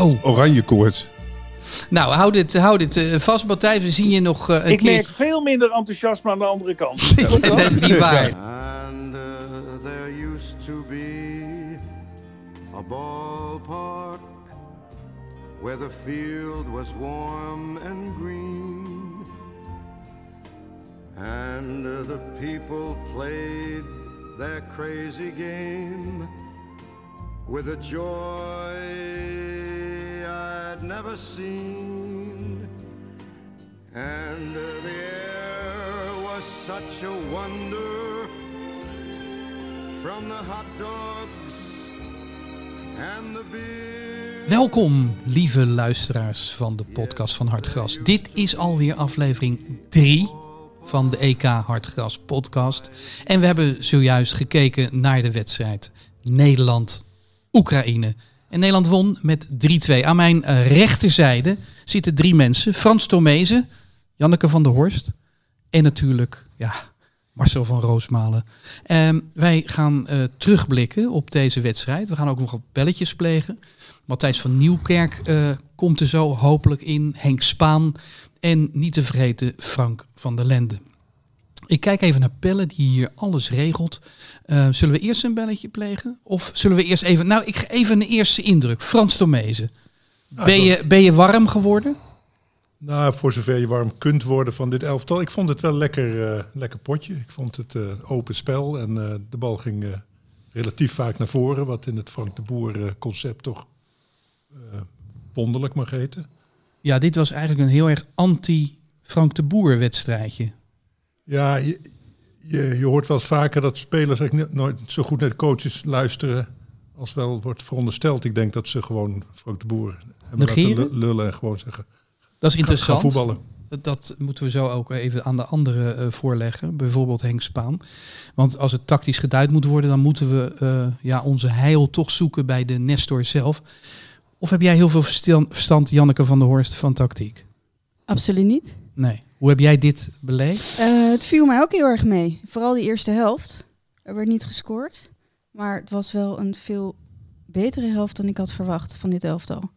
Oh, oranje koorts. nou, hou dit, hou dit eh, vast, Matthijs. We zien je nog eh, een Ik keer. merk veel minder enthousiasme aan de andere kant. Dat is niet waar. And uh, there used to be a ballpark where the field was warm and green. And uh, the people played their crazy game with a joy Never seen. And the air was such a wonder from the hot dogs and the beer. Welkom, lieve luisteraars van de podcast van Hartgras. Dit is alweer aflevering 3 van de EK Hartgras podcast. En we hebben zojuist gekeken naar de wedstrijd Nederland-Oekraïne. En Nederland won met 3-2. Aan mijn eh, rechterzijde zitten drie mensen. Frans Tomezen, Janneke van der Horst en natuurlijk ja, Marcel van Roosmalen. Ehm, wij gaan eh, terugblikken op deze wedstrijd. We gaan ook nog wat belletjes plegen. Matthijs van Nieuwkerk eh, komt er zo hopelijk in. Henk Spaan. En niet te vergeten Frank van der Lende. Ik kijk even naar Pelle die hier alles regelt. Eh, zullen we eerst een belletje plegen? Of zullen we eerst even... Nou, ik even een eerste indruk. Frans Tomezen. Ben je, ben je warm geworden? Nou, voor zover je warm kunt worden van dit elftal. Ik vond het wel lekker, eh, lekker potje. Ik vond het eh, open spel en de bal ging relatief vaak naar voren. Wat in het Frank de Boer concept toch wonderlijk mag heten. Ja, dit was eigenlijk een heel erg anti-Frank de Boer wedstrijdje. Ja, je, je, je hoort wel eens vaker dat spelers eigenlijk nooit zo goed naar de coaches luisteren. Als wel wordt verondersteld. Ik denk dat ze gewoon Frank de Boer hebben lullen en gewoon zeggen. Dat is Ga, ga interessant. voetballen. Dat- Dat moeten we zo ook even aan de anderen eh, voorleggen. Bijvoorbeeld Henk Spaan. Want als het tactisch geduid moet worden, dan moeten we eh, ja, onze heil toch zoeken bij de Nestor zelf. Of heb jij heel veel verstand, Janneke van der Horst, van tactiek? Absoluut niet. Nee. Hoe heb jij dit beleefd? Eh, het viel mij ook heel erg mee. Vooral die eerste helft. Er werd niet gescoord. Maar het was wel een veel betere helft dan ik had verwacht van dit elftal.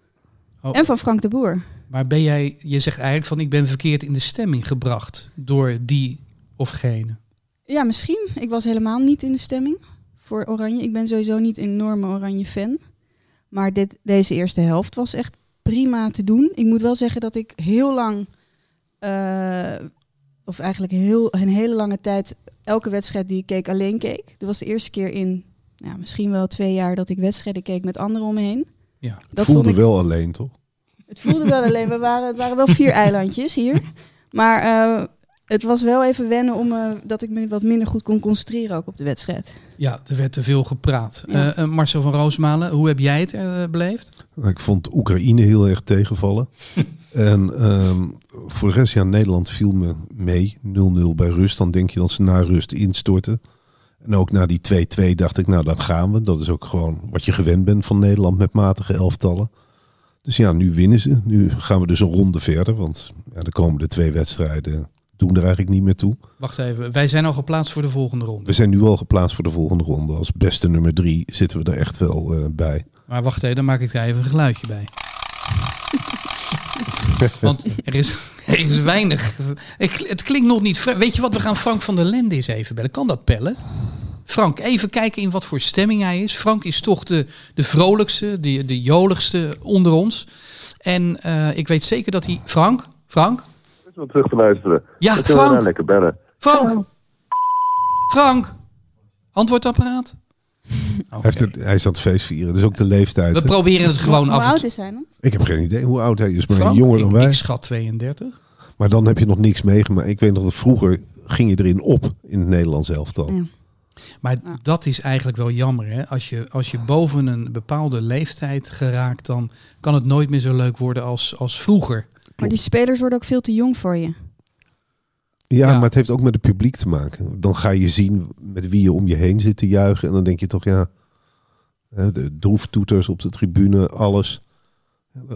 Oh. En van Frank de Boer. Maar ben jij, je zegt eigenlijk van ik ben verkeerd in de stemming gebracht door die of gene. Ja, misschien. Ik was helemaal niet in de stemming voor Oranje. Ik ben sowieso niet een enorme Oranje fan. Maar dit, deze eerste helft was echt prima te doen. Ik moet wel zeggen dat ik heel lang, eh, of eigenlijk heel, een hele lange tijd, elke wedstrijd die ik keek alleen keek. Dit was de eerste keer in ja, misschien wel twee jaar dat ik wedstrijden keek met anderen om me heen. Ja. Het Dat voelde ik- wel alleen, toch? Het voelde wel alleen, we waren, het waren wel vier eilandjes hier. Maar eh, het was wel even wennen om, eh, dat ik me wat minder goed kon concentreren ook op de wedstrijd. Ja, er werd te veel gepraat. Ja. Marcel van Roosmalen, hoe heb jij het beleefd? Ik vond Oekraïne heel erg tegenvallen. en ehm, voor de rest, ja, Nederland viel me mee. 0-0 bij rust. Dan denk je dat ze na rust instorten. En ook na die 2-2 dacht ik, nou dan gaan we. Dat is ook gewoon wat je gewend bent van Nederland met matige elftallen. Dus ja, nu winnen ze. Nu gaan we dus een ronde verder. Want ja, de komende twee wedstrijden doen er eigenlijk niet meer toe. Wacht even, wij zijn al geplaatst voor de volgende ronde. We zijn nu al geplaatst voor de volgende ronde. Als beste nummer drie zitten we er echt wel eh, bij. Maar wacht even, dan maak ik daar even een geluidje bij. Want er is, er is weinig. Ik, het klinkt nog niet. Weet je wat, we gaan Frank van der Lende eens even bellen. Kan dat pellen? Frank, even kijken in wat voor stemming hij is. Frank is toch de, de vrolijkste, de, de joligste onder ons. En eh, ik weet zeker dat hij... Frank? Frank? Is wat terug te luisteren. Ja, Frank. lekker bellen. Frank? Frank? Antwoordapparaat? Hij, heeft het, hij is aan het feest vieren, dus ook de leeftijd. We hè? proberen het gewoon Hoe af en oud is hij dan? Ik heb geen idee hoe oud hij is, maar Frank? jonger dan ik, wij. ik schat 32. Maar dan heb je nog niks meegemaakt. Ik weet nog dat vroeger ging je erin op in het Nederlands elftal. Ja. Maar dat is eigenlijk wel jammer. Hè? Als, je, als je boven een bepaalde leeftijd geraakt, dan kan het nooit meer zo leuk worden als, als vroeger. Maar die spelers worden ook veel te jong voor je. Ja, Ja. maar het heeft ook met het publiek te maken. Dan ga je zien met wie je om je heen zit te juichen. En dan denk je toch, ja, hè, de droeftoeters op de tribune, alles.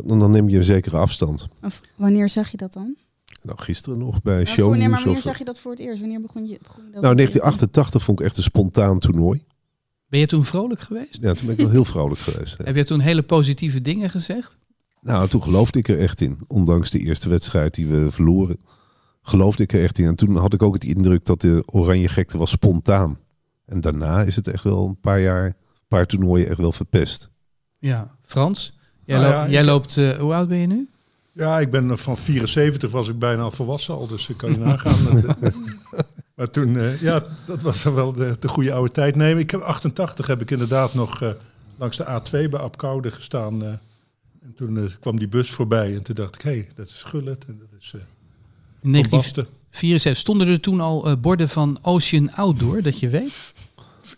En dan neem je een zekere afstand. Of wanneer zag je dat dan? Nou, gisteren nog bij Nou, maar Shownieuws. wanneer Of... zag je dat voor het eerst? Wanneer begon je? Begon je dat Nou, 1988 vond ik echt een spontaan toernooi. Ben je toen vrolijk geweest? Ja, toen ben ik wel heel vrolijk geweest. ja. Heb je toen hele positieve dingen gezegd? Nou, toen geloofde ik er echt in. Ondanks de eerste wedstrijd die we verloren. Geloofde ik er echt in. En toen had ik ook het indruk dat de oranje gekte was spontaan. En daarna is het echt wel een paar jaar, een paar toernooien echt wel verpest. Ja. Frans? Jij, Nou loopt- jij ik- loopt, eh, hoe oud ben je nu? Ja, ik ben van 74 was ik bijna al volwassen al, dus ik kan je nagaan. Eh, maar toen, eh, ja, dat was dan wel de, de goede oude tijd. Nee, ik heb 88 heb ik inderdaad nog eh, langs de A2 bij Apkoude gestaan. eh, en toen eh, kwam die bus voorbij en toen dacht ik, hé, hey, dat is Gullit en dat is eh In Van 1974 Basten. stonden er toen al eh, borden van Ocean Outdoor, dat je weet?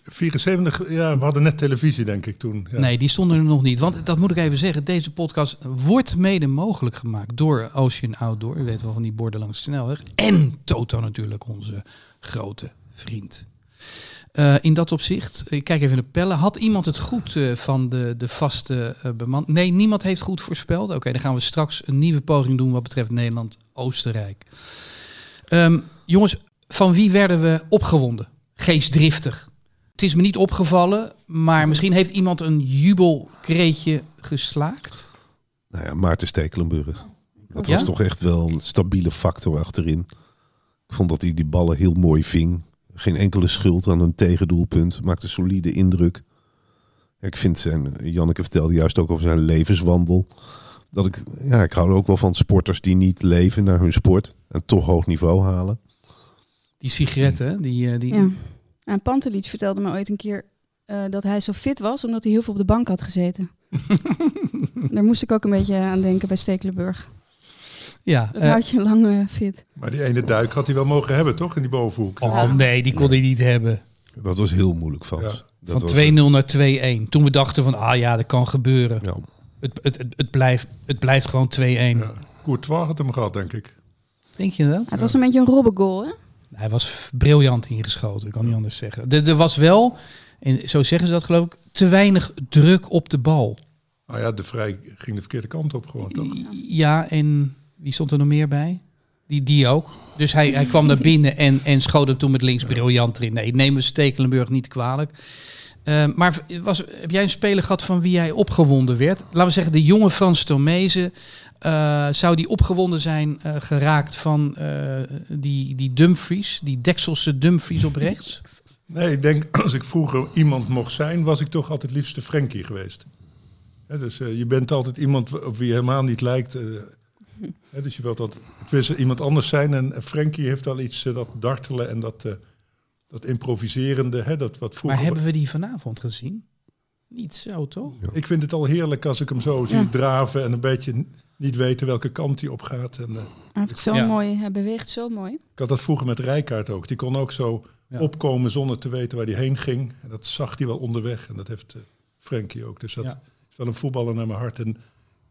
74, ja, we hadden net televisie denk ik toen. Ja. Nee, die stonden er nog niet. Want dat moet ik even zeggen, deze podcast wordt mede mogelijk gemaakt door Ocean Outdoor. U weet wel van die borden langs de snelweg. En Toto natuurlijk, onze grote vriend. Eh, in dat opzicht, ik kijk even naar Pelle. Had iemand het goed eh, van de, de vaste beman? Nee, niemand heeft goed voorspeld. Oké, dan gaan we straks een nieuwe poging doen wat betreft Nederland-Oostenrijk. Ehm, jongens, van wie werden we opgewonden? Geestdriftig. Het is me niet opgevallen, maar misschien heeft iemand een jubelkreetje geslaagd. Nou ja, Maarten Stekelenburg. Dat Ja? was toch echt wel een stabiele factor achterin. Ik vond dat hij die ballen heel mooi ving. Geen enkele schuld aan een tegendoelpunt. Maakte een solide indruk. Ik vind zijn, Janneke vertelde juist ook over zijn levenswandel. Dat ik, ja, ik hou er ook wel van sporters die niet leven naar hun sport. En toch hoog niveau halen. Die sigaretten, die, eh, die, Ja. En Pantelic vertelde me ooit een keer eh, dat hij zo fit was omdat hij heel veel op de bank had gezeten. Daar moest ik ook een beetje aan denken bij Stekelenburg. Ja Dat houdt je lang eh, fit. Maar die ene duik had hij wel mogen hebben, toch? In die bovenhoek. oh nee, die kon hij niet hebben. Dat was heel moeilijk, Frans. Ja. Van was- 2-0 naar 2-1. Toen we dachten van, ah ja, dat kan gebeuren. Ja. Het, het, het, het, blijft, het blijft gewoon 2-1. Ja. Courtois had hem gehad, denk ik. Denk je dat? Het was een beetje een robbengoal, hè? Hij was briljant ingeschoten, ik kan niet anders zeggen. Er, er was wel, en zo zeggen ze dat geloof ik, te weinig druk op de bal. Nou ja, de vrij ging de verkeerde kant op gewoon, toch? Ja, en wie stond er nog meer bij? Die, die ook. Dus hij, hij kwam naar binnen en, en schoot hem toen met links briljant erin. Nee, nemen we Stekelenburg niet kwalijk. Eh, maar was, heb jij een speler gehad van wie jij opgewonden werd? Laten we zeggen, de jonge Frans Tomezen. eh, zou die opgewonden zijn eh, geraakt van eh, die, die Dumfries, die Dekselse Dumfries op rechts? Nee, ik denk als ik vroeger iemand mocht zijn, was ik toch altijd liefst de Frenkie geweest. Dus je bent altijd iemand op wie je helemaal niet lijkt. dus je wilt altijd het iemand anders zijn. En Frenkie heeft al iets, eh, dat dartelen en dat, eh, dat improviserende. Hè, dat wat vroeger... Maar hebben we die vanavond gezien? Niet zo, toch? Ik vind het al heerlijk als ik hem zo zie Ja. draven en een beetje niet weten welke kant hij op gaat. En, eh, Hij heeft zo Ja. mooi, hij beweegt zo mooi. ik had dat vroeger met Rijkaard ook. Die kon ook zo Ja. opkomen zonder te weten waar hij heen ging. En dat zag hij wel onderweg. En dat heeft eh, Frenkie ook. Dus dat Ja. is wel een voetballer naar mijn hart. En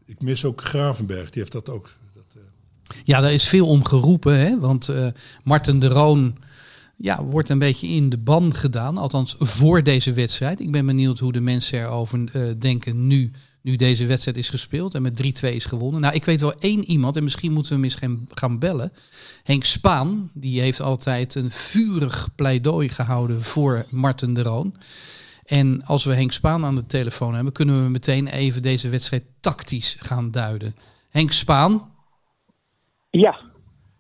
ik mis ook Gravenberg. Die heeft dat ook. Dat, eh, Ja, daar is veel om geroepen, hè? want eh Marten de Roon ja, wordt een beetje in de ban gedaan, althans voor deze wedstrijd. Ik ben benieuwd hoe de mensen erover eh, denken nu, nu deze wedstrijd is gespeeld en met 3-2 is gewonnen. Nou, ik weet wel één iemand, en misschien moeten we hem eens gaan, bellen. Henk Spaan, die heeft altijd een vurig pleidooi gehouden voor Marten de Roon. En als we Henk Spaan aan de telefoon hebben, kunnen we meteen even deze wedstrijd tactisch gaan duiden. Henk Spaan, Ja,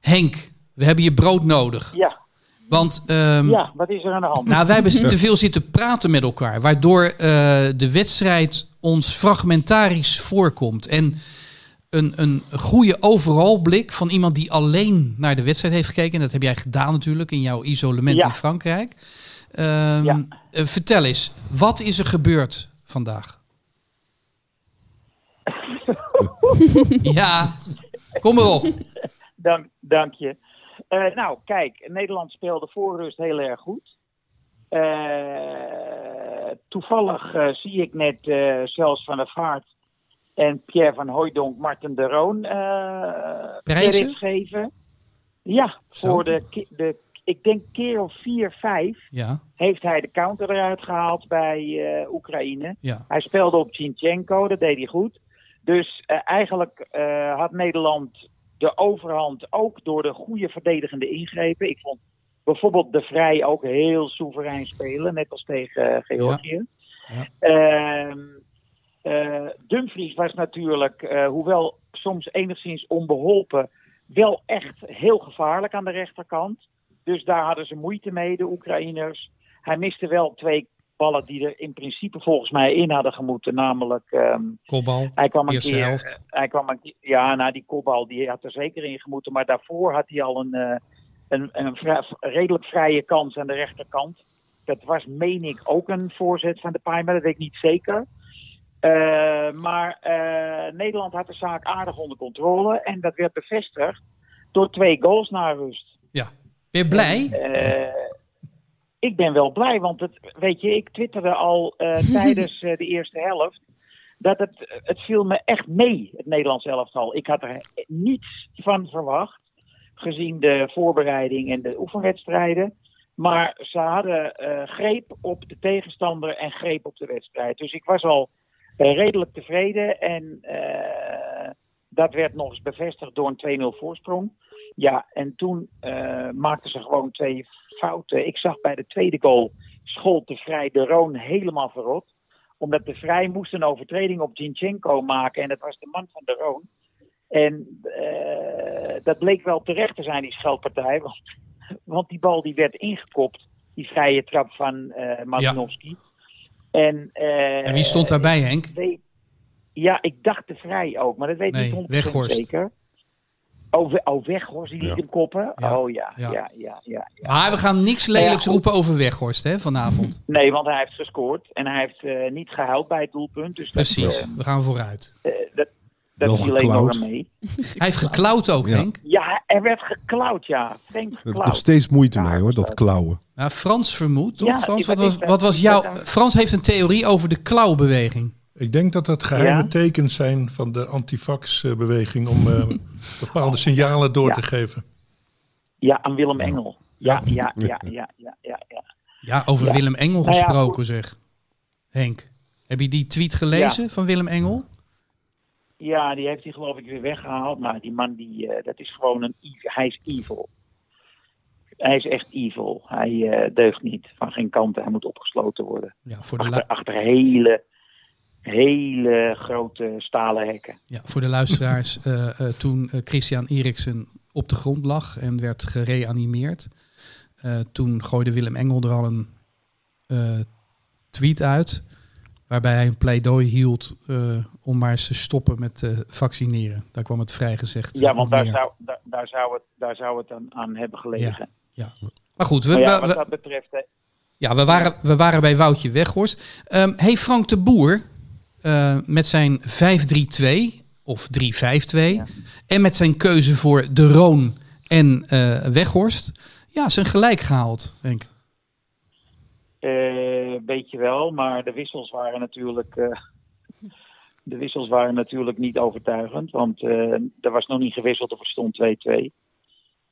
Henk, we hebben je brood nodig. ja. Want ehm, Ja, wat is er aan de hand? nou, wij hebben te veel zitten praten met elkaar, waardoor eh, de wedstrijd ons fragmentarisch voorkomt. En een, een goede overal blik van iemand die alleen naar de wedstrijd heeft gekeken, en dat heb jij gedaan natuurlijk in jouw isolement Ja. in Frankrijk. Ehm, Ja. eh, vertel eens, wat is er gebeurd vandaag? ja, kom maar op. Dank, dank je. Eh, nou, kijk, Nederland speelde voor rust heel erg goed. Eh, toevallig zie ik net zelfs van der Vaart en Pierre van Hooijdonk Marten de Roon credits geven. Ja, Zo. voor de, de, ik denk keer of vier, vijf Ja, heeft hij de counter eruit gehaald bij eh, Oekraïne. ja. Hij speelde op Zinchenko, dat deed hij goed. Dus eh, eigenlijk eh, had Nederland de overhand ook door de goede verdedigende ingrepen. Ik vond bijvoorbeeld De Vrij ook heel soeverein spelen, net als tegen Georgië. Ja. Ehm, eh, Dumfries was natuurlijk, hoewel soms enigszins onbeholpen, wel echt heel gevaarlijk aan de rechterkant. Dus daar hadden ze moeite mee, de Oekraïners. Hij miste wel twee ballen die er in principe volgens mij in hadden gemoeten. Namelijk, ehm, Kopbal, hij kwam een keer. helft. Hij kwam een ja, nou die kopbal die had er zeker in gemoeten. Maar daarvoor had hij al een, eh, een, een vrij- redelijk vrije kans aan de rechterkant. Dat was, meen ik, ook een voorzet van de maar dat weet ik niet zeker. Eh, maar eh, Nederland had de zaak aardig onder controle. En dat werd bevestigd door twee goals na rust. Ben je blij? Eh, ik ben wel blij, want het, weet je, ik twitterde al eh, tijdens eh, de eerste helft. Dat het, het viel me echt mee, het Nederlands elftal. Ik had er niets van verwacht, gezien de voorbereiding en de oefenwedstrijden. Maar ze hadden greep op de tegenstander en greep op de wedstrijd. Dus ik was al redelijk tevreden. En dat werd nog eens bevestigd door een 2-0 voorsprong. Ja, en toen eh, maakten ze gewoon twee fouten. Ik zag bij de tweede goal schold de Vrij de Roon helemaal verrot. Omdat de Vrij moest een overtreding op Zinchenko maken. En dat was de man van de Roon. En eh, dat bleek wel terecht te zijn, die scheldpartij. Want, want die bal die werd ingekopt. Die vrije trap van eh Mazinovski. En, En wie stond daarbij, Henk? weet- ja, ik dacht de Vrij ook, maar dat weet ik Nee, niet 100% Weghorst. zeker. Oh, We- oh Weghorst, die liet Ja. hem koppen? Ja. Oh ja, Ja. ja, ja, ja. ja. Maar we gaan niks lelijks Ja, roepen over Weghorst hè, vanavond. Nee, want hij heeft gescoord en hij heeft eh, niet gehuild bij het doelpunt. Dus Precies, dat, we gaan vooruit. eh, eh, dat, dat viel alleen geklauwd. aan mee. Hij heeft geklauwd ook, Ja. Henk. Ja, er werd geklauwd, ja. Vreemd Ik heb nog geklauwd. steeds moeite Ja, mee hoor, dat klauwen. Nou, Frans vermoedt, toch? Ja, Frans, wat was, wat was jouw... Frans heeft een theorie over de klauwbeweging. Ik denk dat dat geheime Ja? tekens zijn van de antifax-beweging om eh, bepaalde signalen door Ja. te geven. Ja, aan Willem Engel. Ja, ja, ja, ja, ja, ja. ja. Ja, over Ja. Willem Engel Nou ja, gesproken, zeg. Henk, heb je die tweet gelezen van Willem Engel? Ja, die heeft hij geloof ik weer weggehaald. Maar die man, die, eh, dat is gewoon een... Hij is evil. Hij is echt evil. Hij eh, deugt niet van geen kant. Hij moet opgesloten worden. Ja, voor de, Achter, achter hele, hele grote stalen hekken. ja, voor de luisteraars, eh, eh, toen eh, Christian Eriksen op de grond lag en werd gereanimeerd, toen gooide Willem Engel er al een tweet uit, waarbij hij een pleidooi hield om maar eens te stoppen met eh, vaccineren. Daar kwam het vrijgezegd. Ja, want daar zou, daar, daar zou het, daar zou het aan, aan hebben gelegen. Ja. Maar goed, we, Maar ja, wat we- dat betreft... Ja, we waren, we waren bij Woutje Weghorst. Ehm hey Frank de Boer, eh, met zijn 5-3-2 of 3-5-2... en met zijn keuze voor De Roon en eh, Weghorst... ja, zijn gelijk gehaald, Henk. Eh, weet je wel, maar de wissels waren natuurlijk. eh, de wissels waren natuurlijk niet overtuigend, want eh, er was nog niet gewisseld of er stond 2-2.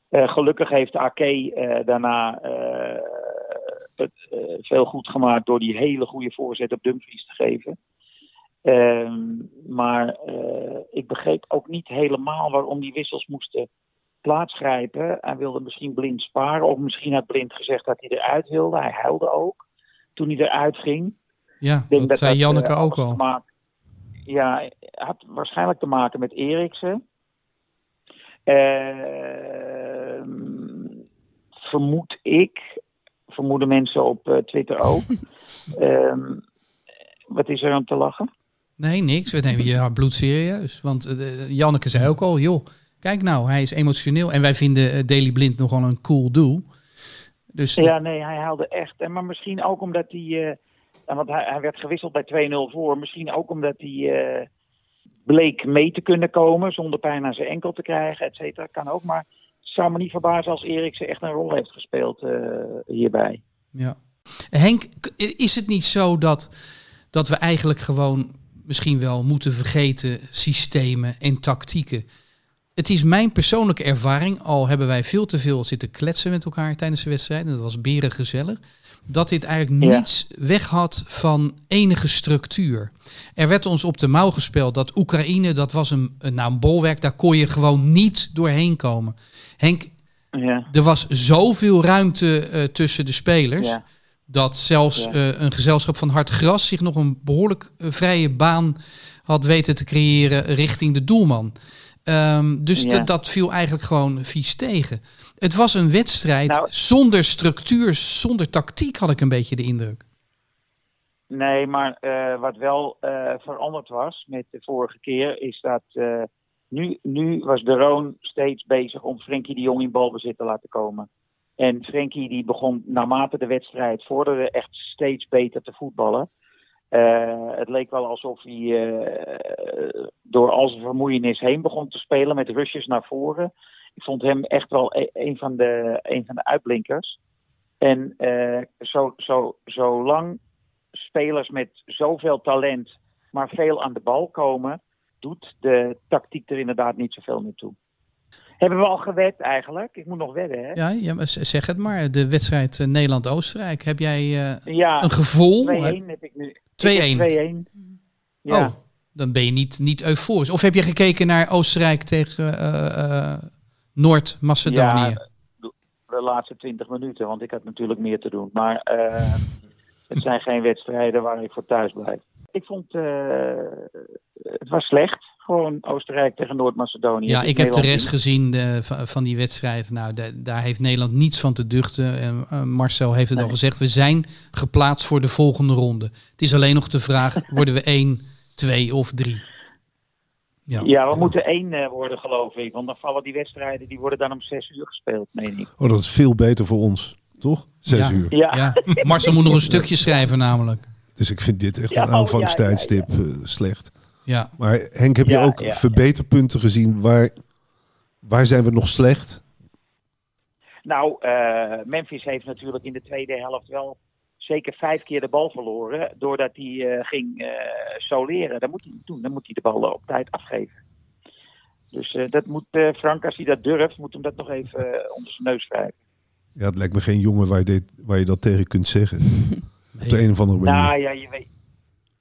Eh, gelukkig heeft AK eh, daarna eh, het eh, veel goed gemaakt door die hele goede voorzet op Dumfries te geven. Ehm, maar eh, ik begreep ook niet helemaal waarom die wissels moesten plaatsgrijpen. Hij wilde misschien blind sparen, of misschien had blind gezegd dat hij eruit wilde. Hij huilde ook toen hij eruit ging. Ja, Ik denk dat, zei eh, Janneke ook al. maken- ja, had waarschijnlijk te maken met Eriksen. Ehm, vermoed ik, vermoeden mensen op eh, Twitter ook. Ehm, wat is er aan te lachen? Nee, niks. We nemen je bloed serieus. Want eh, Janneke zei ook al, joh, kijk nou, hij is emotioneel. En wij vinden eh, Daily Blind nogal een cool doel. Dus Ja, nee, hij haalde echt. En maar misschien ook omdat hij. eh, ja, want hij, hij werd gewisseld bij 2-0 voor. Misschien ook omdat hij bleek mee te kunnen komen. zonder pijn aan zijn enkel te krijgen, et cetera. Kan ook. Maar het zou me niet verbazen als Eriksen echt een rol heeft gespeeld hierbij. Ja. Henk, is het niet zo dat, dat we eigenlijk gewoon misschien wel moeten vergeten systemen en tactieken? Het is mijn persoonlijke ervaring, al hebben wij veel te veel zitten kletsen met elkaar tijdens de wedstrijd, en dat was beren gezellig, dat dit eigenlijk Ja. niets weg had van enige structuur. Er werd ons op de mouw gespeeld dat Oekraïne, dat was een, een, nou, een bolwerk, daar kon je gewoon niet doorheen komen. Henk, Ja, er was zoveel ruimte eh, tussen de spelers. ja. Dat zelfs Ja. eh, een gezelschap van Hard Gras zich nog een behoorlijk eh, vrije baan had weten te creëren richting de doelman. Ehm, dus Ja. dat- viel eigenlijk gewoon vies tegen. Het was een wedstrijd Nou- zonder structuur, zonder tactiek, had ik een beetje de indruk. Nee, maar eh, wat wel veranderd was met de vorige keer, is dat nu, nu was de Roon steeds bezig om Frenkie de Jong in balbezit te laten komen. En Frenkie die begon naarmate de wedstrijd vorderde echt steeds beter te voetballen. Eh, het leek wel alsof hij eh, door al zijn vermoeienis heen begon te spelen met rushes naar voren. Ik vond hem echt wel e- een van de, een van de uitblinkers. En eh, zo, zo, zolang spelers met zoveel talent, maar veel aan de bal komen, doet de tactiek er inderdaad niet zoveel meer toe. Hebben we al gewed eigenlijk? Ik moet nog wedden, hè? Ja, ja zeg het maar. De wedstrijd eh, Nederland-Oostenrijk. Heb jij eh, Ja, een gevoel? 2-1 heb ik nu. 2-1. 2-1. Ja. Oh, dan ben je niet, niet euforisch. Of heb je gekeken naar Oostenrijk tegen eh, Noord-Macedonië? Ja, de laatste 20 minuten, want ik had natuurlijk meer te doen. Maar het zijn geen wedstrijden waar ik voor thuis blijf. Ik vond het was slecht. Gewoon Oostenrijk tegen Noord-Macedonië. Ja, ik heb de rest gezien eh, van, die wedstrijd. Nou, da- daar heeft Nederland niets van te duchten. En, eh, Marcel heeft het al gezegd. We zijn geplaatst voor de volgende ronde. Het is alleen nog de vraag, worden we 1, 2 of 3? Ja. Ja, we moeten één eh, worden, geloof ik. Want dan vallen die wedstrijden, die worden dan om zes uur gespeeld, meen ik. Oh, dat is veel beter voor ons, toch? Zes Ja. uur. Ja, Ja. Marcel moet nog een stukje schrijven namelijk. Dus ik vind dit echt Ja, een oh, aanvangstijdstip slecht. Ja. Maar Henk, heb je Ja, ook ja, ja. verbeterpunten gezien? Waar, waar zijn we nog slecht? nou, eh, Memphis heeft natuurlijk in de tweede helft wel zeker vijf keer de bal verloren. Doordat hij eh, ging eh, soleren. Dat moet hij niet doen. Dan moet hij de bal op tijd afgeven. Dus eh, dat moet eh, Frank, als hij dat durft, moet hem dat nog even onder zijn neus wrijven. Ja, het lijkt me geen jongen waar je, dit, waar je dat tegen kunt zeggen. Op de een of andere manier. Nou ja je, weet,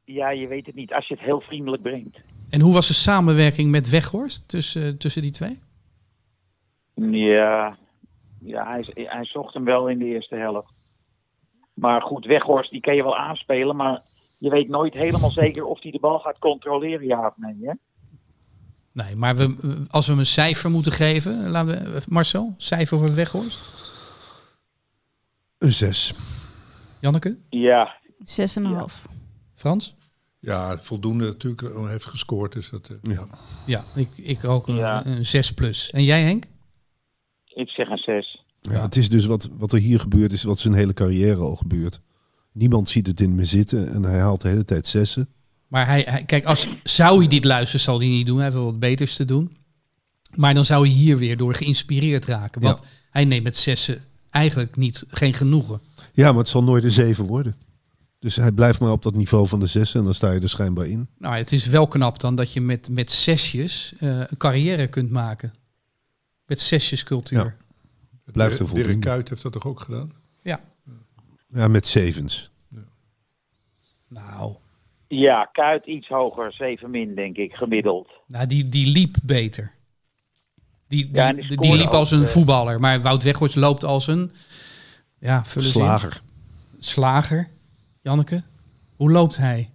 ja, je weet het niet. Als je het heel vriendelijk brengt. En hoe was de samenwerking met Weghorst tussen, tussen die twee? Ja, ja hij, hij zocht hem wel in de eerste helft. Maar goed, Weghorst, die kan je wel aanspelen, maar je weet nooit helemaal zeker of hij de bal gaat controleren, ja of nee. Hè? Nee, maar we, als we hem een cijfer moeten geven, laten we, Marcel, cijfer voor Weghorst? Een zes. Janneke? Ja, 6,5. Frans? Ja, voldoende natuurlijk. Hij heeft gescoord. Dus dat, eh, Ja. Ja, ik, ik ook een, Ja. een 6 plus. En jij Henk? ik zeg een 6. Ja, het is dus wat, wat er hier gebeurt, is wat zijn hele carrière al gebeurt. Niemand ziet het in me zitten en hij haalt de hele tijd zessen. Maar hij, hij, kijk, als zou hij dit luisteren, zal hij niet doen. Hij heeft wel wat beters te doen. Maar dan zou hij hier weer door geïnspireerd raken. Want Ja. hij neemt met zessen eigenlijk niet, geen genoegen. Ja, maar het zal nooit een zeven worden. Dus hij blijft maar op dat niveau van de zes en dan sta je er schijnbaar in. Nou, het is wel knap dan dat je met, met zesjes eh, een carrière kunt maken. Met zesjescultuur. Ja. Blijft er Dirk voldoende. Kuyt heeft dat toch ook gedaan? ja. Ja, met zevens. Nou, Ja, Kuit iets hoger, 7 min denk ik, gemiddeld. nou die, die liep beter. Die, die, Ja, die liep als een eh, voetballer. Maar Wout Weghorst loopt als een... Ja, in. Slager. Janneke, hoe loopt hij?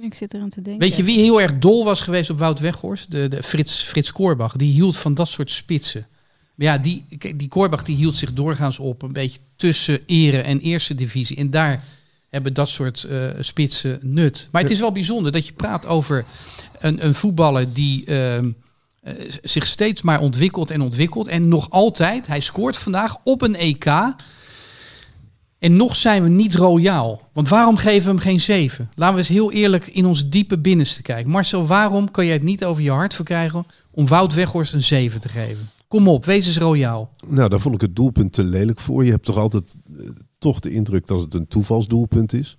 Ik zit eraan te denken. Weet je wie heel erg dol was geweest op Wout Weghorst? De, de Frits, Frits Korbach. Die hield van dat soort spitsen. Maar ja, die, die Korbach die hield zich doorgaans op een beetje tussen ere en eerste divisie. En daar hebben dat soort eh, spitsen nut. Maar het is wel bijzonder dat je praat over een, een voetballer die ehm, eh, zich steeds maar ontwikkelt en ontwikkelt. En nog altijd, hij scoort vandaag op een EK. En nog zijn we niet royaal. Want waarom geven we hem geen 7? Laten we eens heel eerlijk in ons diepe binnenste kijken. Marcel, waarom kan jij het niet over je hart verkrijgen om Wout Weghorst een 7 te geven? Kom op, wees eens royaal. Nou, daar vond ik het doelpunt te lelijk voor. Je hebt toch altijd eh, toch de indruk dat het een toevalsdoelpunt is.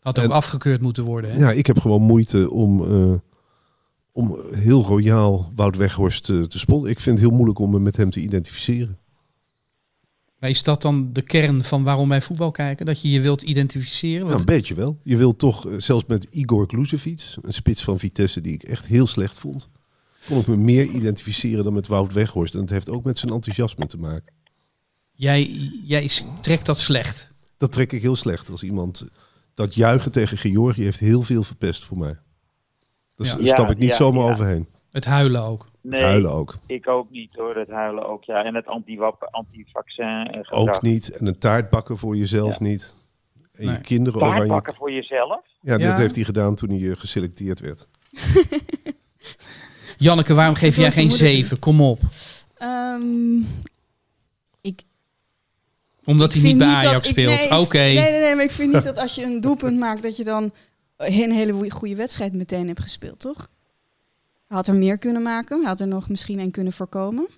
Had ook En- afgekeurd moeten worden. Hè? Ja, ik heb gewoon moeite om, eh, om heel royaal Wout Weghorst te, te spotten. Ik vind het heel moeilijk om me met hem te identificeren. Maar is dat dan de kern van waarom wij voetbal kijken? Dat je je wilt identificeren? Nou, Want een beetje wel. Je wilt toch, eh, zelfs met Igor Klusevic, een spits van Vitesse die ik echt heel slecht vond, kon ik me meer identificeren dan met Wout Weghorst. En het heeft ook met zijn enthousiasme te maken. jij, jij trekt dat slecht. Dat trek ik heel slecht als iemand... Dat juichen tegen Georgië heeft heel veel verpest voor mij. Daar Ja. stap ik niet Ja, zomaar ja. overheen. Het huilen ook. Nee, Huilen ook. ik ook niet hoor. Het huilen ook, ja. En het anti-wap- anti-vaccin gedrag. Ook niet. En een taart bakken voor jezelf Ja. niet. En Nee. je kinderen Taart oranje. bakken voor jezelf? Ja, dat Ja. heeft hij gedaan toen hij eh, geselecteerd werd. Janneke, waarom geef jij geen 7? Kom op. Ehm, Omdat hij ik niet bij Ajax ik- speelt. nee, ik- Oké. Nee, nee, nee, maar ik vind niet dat als je een doelpunt maakt, dat je dan een hele goede wedstrijd meteen hebt gespeeld, toch? Hij had er meer kunnen maken. Hij had er nog misschien een kunnen voorkomen.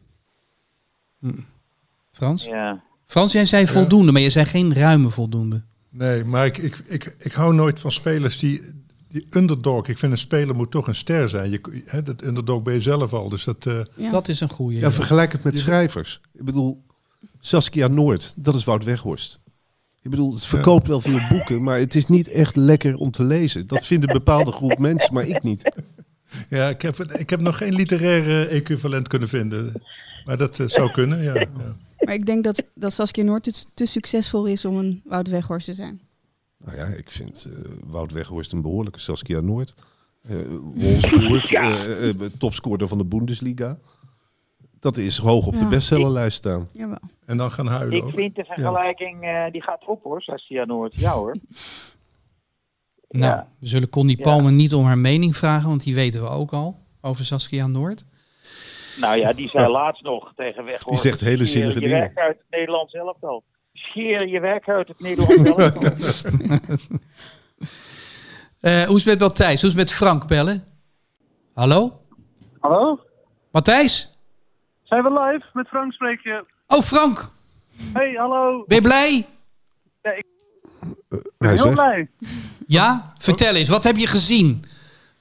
Frans? Ja. Frans, jij zei voldoende, maar je zei geen ruime voldoende. Nee, maar ik, ik, ik, ik hou nooit van spelers die, die underdog. Ik vind een speler moet toch een ster zijn. Je, hè, dat underdog ben je zelf al. Dus dat, eh, Ja. Dat is een goede. Ja, vergelijk het met schrijvers. Ik bedoel, Saskia Noord, dat is Wout Weghorst. Ik bedoel, het verkoopt wel veel boeken, maar het is niet echt lekker om te lezen. Dat vindt een bepaalde groep mensen, maar ik niet. Ja, ik heb, ik heb nog geen literaire equivalent kunnen vinden. Maar dat eh, zou kunnen, ja. ja. Maar ik denk dat, dat Saskia Noord te, te succesvol is om een Wout Weghorst te zijn. Nou ja, ik vind eh, Wout Weghorst een behoorlijke Saskia Noord. Eh Wolfsburg, topscorer van de Bundesliga. Dat is hoog op de bestsellerlijst staan. Jawel. En dan gaan huilen Ik ook. vind de vergelijking, eh, die gaat op hoor, Saskia Noord. Ja hoor. Nou, Ja. we zullen Connie Ja. Palmer niet om haar mening vragen, want die weten we ook al over Saskia Noord. Nou ja, die zei laatst nog tegen weg. Die zegt hele zinnige je dingen. werk uit het Nederlands elftal. Scheer je werk uit het Nederlands elftal. Eh, hoe is het met Matthijs? Hoe is het met Frank bellen? Hallo? Hallo? Matthijs? Zijn we live? Met Frank spreek je. Oh, Frank! Hey, hallo. Ben je blij? Hij Heel zegt, blij. Ja? Vertel eens, wat heb je gezien?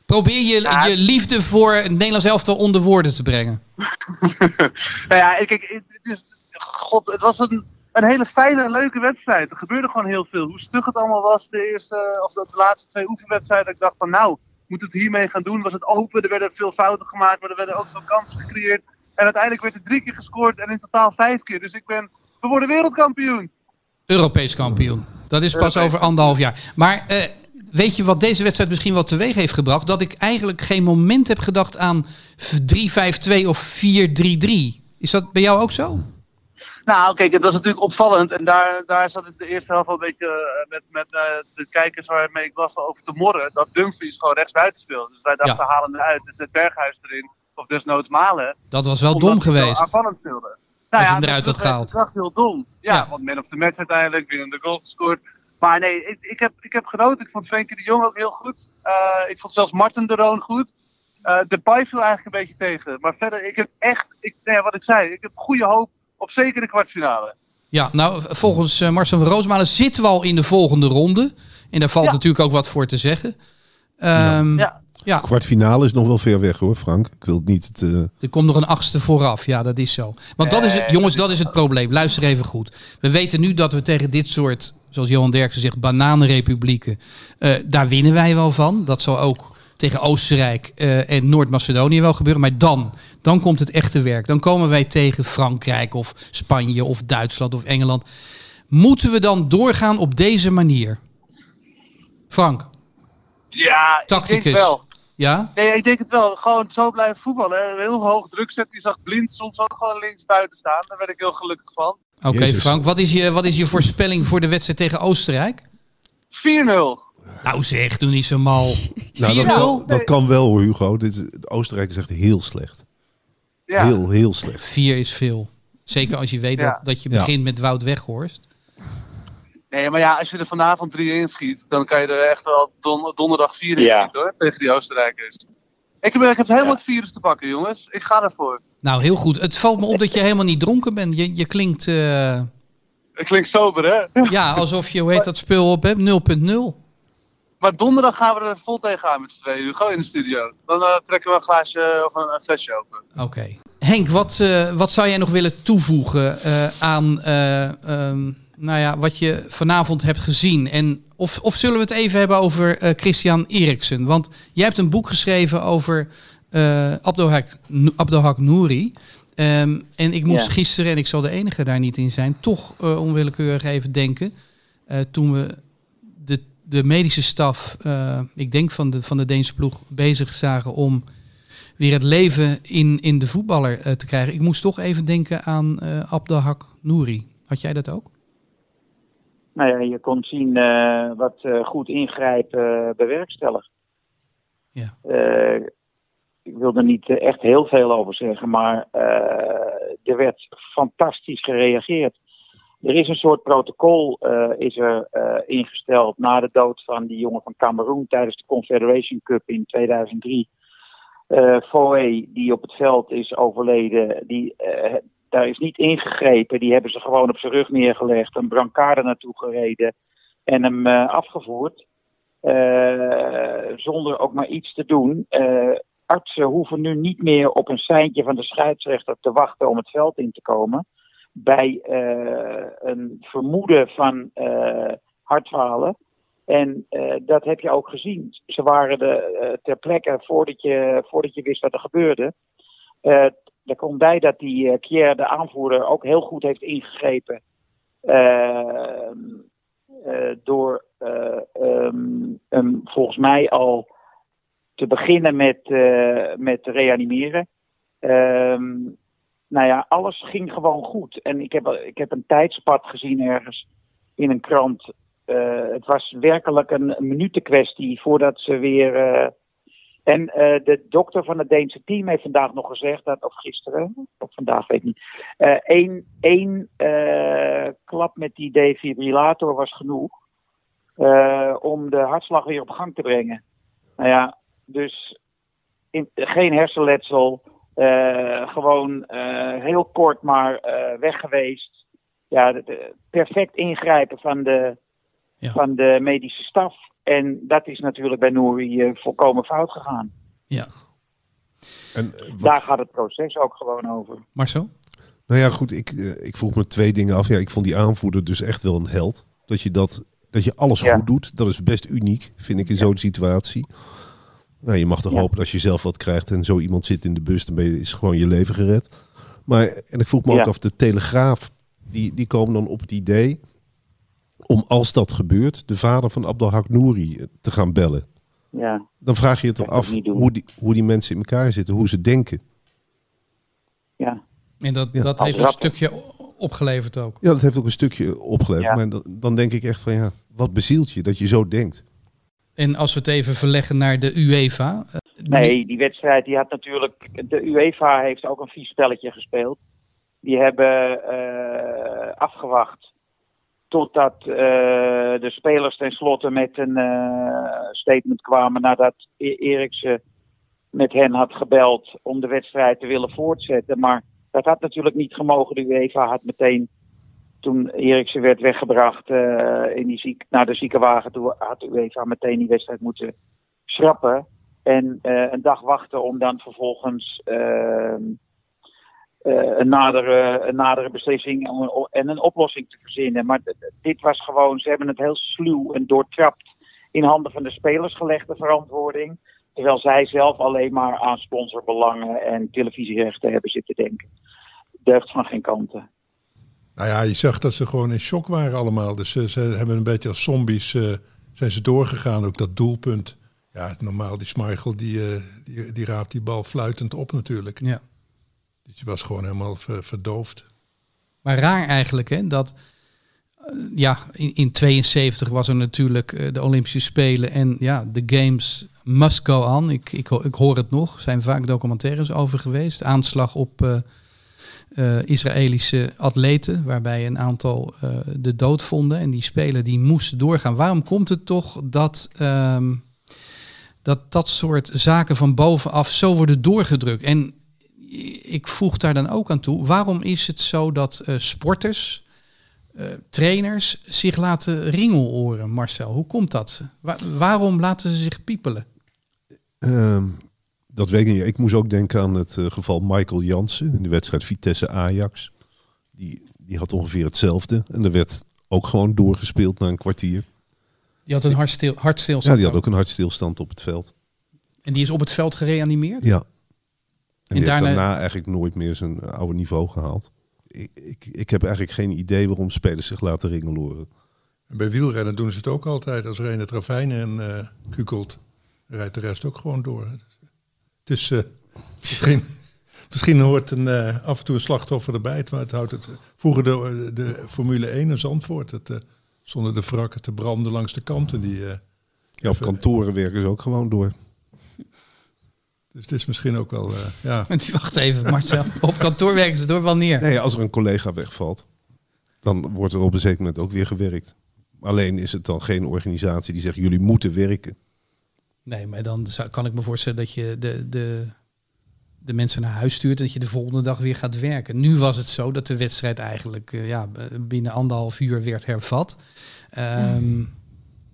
Probeer je, Ja. je liefde voor het Nederlands elftal onder woorden te brengen. nou ja, kijk, het, is, god, het was een, een hele fijne en leuke wedstrijd. Er gebeurde gewoon heel veel. Hoe stug het allemaal was, de eerste, of de, de laatste twee oefenwedstrijden. Ik dacht van, nou, moet het hiermee gaan doen? Was het open? Er werden veel fouten gemaakt, maar er werden ook veel kansen gecreëerd. En uiteindelijk werd er drie keer gescoord en in totaal vijf keer. Dus ik ben, we worden wereldkampioen. Europees kampioen. Dat is pas over anderhalf jaar. Maar eh, weet je wat deze wedstrijd misschien wel teweeg heeft gebracht? Dat ik eigenlijk geen moment heb gedacht aan 3-5-2 of 4-3-3. Is dat bij jou ook zo? Nou, kijk, het was natuurlijk opvallend. En daar, daar zat ik de eerste helft wel een beetje eh, met, met eh, de kijkers waarmee ik was over te morren. Dat Dumfries gewoon rechtsbuiten speelde. Dus wij dachten, Ja. halen eruit. Dus zet Berghuis erin. Of desnoods Malen. Dat was wel dom geweest. aanvallend speelde. Als je Nou hem eruit dat had was- gehaald. Dat was heel dom. Ja, Ja. want man of the match uiteindelijk. Winnende goal gescoord. Maar nee, ik, ik, heb, ik heb genoten. Ik vond Frenkie de Jong ook heel goed. Eh, ik vond zelfs Martin de Roon goed. Eh Depay viel eigenlijk een beetje tegen. Maar verder, ik heb echt, ik, nee, wat ik zei, ik heb goede hoop op zeker de kwartfinale. Ja, nou, volgens eh, Marcel van Roosmalen zitten we al in de volgende ronde. En daar valt Ja. natuurlijk ook wat voor te zeggen. Ehm, Ja. Ja, kwartfinale is nog wel ver weg hoor, Frank. Ik wil het niet... Het, eh, er komt nog een achtste vooraf. Ja, dat is zo. Want dat is het, Nee, jongens, dat is het probleem. Luister even goed. We weten nu dat we tegen dit soort, zoals Johan Derksen zegt, bananenrepublieken, eh, daar winnen wij wel van. Dat zal ook tegen Oostenrijk eh, en Noord-Macedonië wel gebeuren. Maar dan, dan komt het echte werk. Dan komen wij tegen Frankrijk of Spanje of Duitsland of Engeland. Moeten we dan doorgaan op deze manier? Frank, Ja, ik denk wel. Ja? Nee, ik denk het wel. Gewoon zo blijven voetballen. hè. Heel hoog druk zetten. Je zag blind soms ook gewoon links buiten staan. Daar werd ik heel gelukkig van. Oké. Frank. Wat is, je, wat is je voorspelling voor de wedstrijd tegen Oostenrijk? 4-0. Nou zeg, doe niet zo mal. 4-0? Nou, dat, kan, dat kan wel hoor, Hugo. Dit is, Oostenrijk is echt heel slecht. Ja. Heel, heel slecht. 4 is veel. Zeker als je weet Ja. dat, dat je Ja. begint met Wout Weghorst. Nee, maar ja, als je er vanavond 3 in schiet, dan kan je er echt wel don- donderdag 4 in Ja. schieten hoor. Tegen die Oostenrijkers. Ik heb, ik heb helemaal het virus te pakken, jongens. Ik ga ervoor. Nou, heel goed. Het valt me op dat je helemaal niet dronken bent. Je, je klinkt eh, Het klinkt sober, hè? ja, alsof je, hoe heet dat spul op hebt? 0.0. Maar donderdag gaan we er vol tegenaan met z'n tweeën. Hugo, in de studio. Dan eh, trekken we een glaasje of een, een flesje open. Oké. Henk, wat, eh, wat zou jij nog willen toevoegen eh, aan eh, ehm, nou ja, wat je vanavond hebt gezien? En of, of zullen we het even hebben over eh, Christian Eriksen? Want jij hebt een boek geschreven over eh Abdelhak, No- Abdelhak Nouri. Ehm, en ik moest Ja. gisteren, en ik zal de enige daar niet in zijn, toch eh, onwillekeurig even denken. eh, toen we de, de medische staf, eh, ik denk van de, van de Deense ploeg, bezig zagen om weer het leven in, in de voetballer eh, te krijgen. Ik moest toch even denken aan eh Abdelhak Nouri. Had jij dat ook? Nou ja, je kon zien eh, wat eh, goed ingrijpen eh, bewerkstelligt. Ja. Ik wil er niet echt heel veel over zeggen, maar er werd fantastisch gereageerd. Er is een soort protocol is er, ingesteld na de dood van die jongen van Cameroen tijdens de Confederation Cup in 2003. Eh Foe, die op het veld is overleden, die, daar is niet ingegrepen. Die hebben ze gewoon op zijn rug neergelegd, een brancard naartoe gereden en hem eh, afgevoerd. Eh, zonder ook maar iets te doen. Eh, artsen hoeven nu niet meer op een seintje van de scheidsrechter te wachten om het veld in te komen. Bij een vermoeden van hartfalen. En dat heb je ook gezien. Ze waren er ter plekke voordat je, voordat je wist wat er gebeurde. Er komt bij dat die eh, Pierre, de aanvoerder, ook heel goed heeft ingegrepen. Eh, eh, door ehm, hem volgens mij al te beginnen met, met reanimeren. Ehm, nou ja, alles ging gewoon goed. En ik heb, ik heb een tijdspad gezien ergens in een krant. Het was werkelijk een, een minutenkwestie voordat ze weer. En eh, de dokter van het Deense team heeft vandaag nog gezegd dat, of gisteren, of vandaag weet ik niet. eh, één één eh, klap met die defibrillator was genoeg om de hartslag weer op gang te brengen. Nou ja, dus in, geen hersenletsel, gewoon heel kort maar weg geweest. Ja, de- de- perfect ingrijpen van de, Ja. van de medische staf. En dat is natuurlijk bij Nouri eh, volkomen fout gegaan. Ja. En, eh, wat- Daar gaat het proces ook gewoon over. Marcel? Nou ja, goed, ik, eh, ik vroeg me twee dingen af. Ja, ik vond die aanvoerder dus echt wel een held. Dat je, dat, dat je alles Ja. goed doet, dat is best uniek, vind ik, in zo'n situatie. Nou, je mag toch Ja. hopen dat als je zelf wat krijgt en zo iemand zit in de bus, dan ben je, is gewoon je leven gered. Maar, en ik vroeg me Ja. ook af, de Telegraaf, die, die komen dan op het idee om, als dat gebeurt, de vader van Abdelhak Nouri te gaan bellen. Ja, Dan vraag je je toch af hoe die, hoe die mensen in elkaar zitten, hoe ze denken. ja. En dat, Ja. dat heeft een stukje opgeleverd ook. Ja, dat heeft ook een stukje opgeleverd. Ja. Maar dan, dan denk ik echt van ja, wat bezielt je dat je zo denkt? En als we het even verleggen naar de UEFA. eh, Nee, die wedstrijd die had natuurlijk. De UEFA heeft ook een vies spelletje gespeeld. Die hebben eh, afgewacht totdat eh, de spelers tenslotte met een eh, statement kwamen nadat E- Eriksen met hen had gebeld om de wedstrijd te willen voortzetten. Maar dat had natuurlijk niet gemogen. De UEFA had meteen, toen Eriksen werd weggebracht eh, in die ziek, naar de ziekenwagen toe, had de UEFA meteen die wedstrijd moeten schrappen. En een dag wachten om dan vervolgens ehm, eh, een, nadere, een nadere beslissing en een oplossing te verzinnen. Maar dit was gewoon, ze hebben het heel sluw en doortrapt in handen van de spelers gelegd, de verantwoording. Terwijl zij zelf alleen maar aan sponsorbelangen en televisierechten hebben zitten denken. Deugt van geen kanten. Nou ja, je zag dat ze gewoon in shock waren allemaal. Dus ze, ze hebben een beetje als zombies eh, zijn ze doorgegaan. Ook dat doelpunt Ja, normaal die Schmeichel, die, eh, die, die raapt die bal fluitend op natuurlijk. Ja. Dus die was gewoon helemaal ver- verdoofd. Maar raar eigenlijk, hè, dat eh, ja, in, in 72 was er natuurlijk eh, de Olympische Spelen en ja, de Games must go on. Ik, ik, ik hoor het nog, er zijn vaak documentaires over geweest. Aanslag op eh, Israëlische atleten, waarbij een aantal de dood vonden en die Spelen die moesten doorgaan. Waarom komt het toch dat ehm, dat, dat soort zaken van bovenaf zo worden doorgedrukt? En ik voeg daar dan ook aan toe, waarom is het zo dat eh, sporters, eh, trainers zich laten ringeloren, Marcel? Hoe komt dat? Wa- waarom laten ze zich piepelen? Ehm, dat weet ik niet. Ik moest ook denken aan het eh, geval Michael Jansen in de wedstrijd Vitesse-Ajax. Die, die had ongeveer hetzelfde. En er werd ook gewoon doorgespeeld na een kwartier. Die had een hartstil, Ja, hartstilstand. die had ook een hartstilstand op het veld. En die is op het veld gereanimeerd? Ja. En, die daarna- heeft daarna eigenlijk nooit meer zijn eh, oude niveau gehaald. Ik, ik, ik heb eigenlijk geen idee waarom spelers zich laten ringeloren. En bij wielrennen doen ze het ook altijd. Als er een het ravijn in eh kukelt, rijdt de rest ook gewoon door. Eh, misschien, misschien hoort een, eh, af en toe een slachtoffer erbij. Maar het houdt het. Vroeger de, de Formule 1 in Zandvoort. Het, eh, zonder de wrakken te branden langs de kanten. Die, eh, Ja, op kantoren werken ze ook gewoon door. Dus het is misschien ook wel. eh, ja. Wacht even, Marcel. op kantoor werken ze door wanneer? Nee, als er een collega wegvalt, dan wordt er op een zeker moment ook weer gewerkt. Alleen is het dan geen organisatie die zegt jullie moeten werken. Nee, maar dan zou, kan ik me voorstellen dat je de, de, de mensen naar huis stuurt en dat je de volgende dag weer gaat werken. Nu was het zo dat de wedstrijd eigenlijk eh, ja, binnen anderhalf uur werd hervat. Ehm,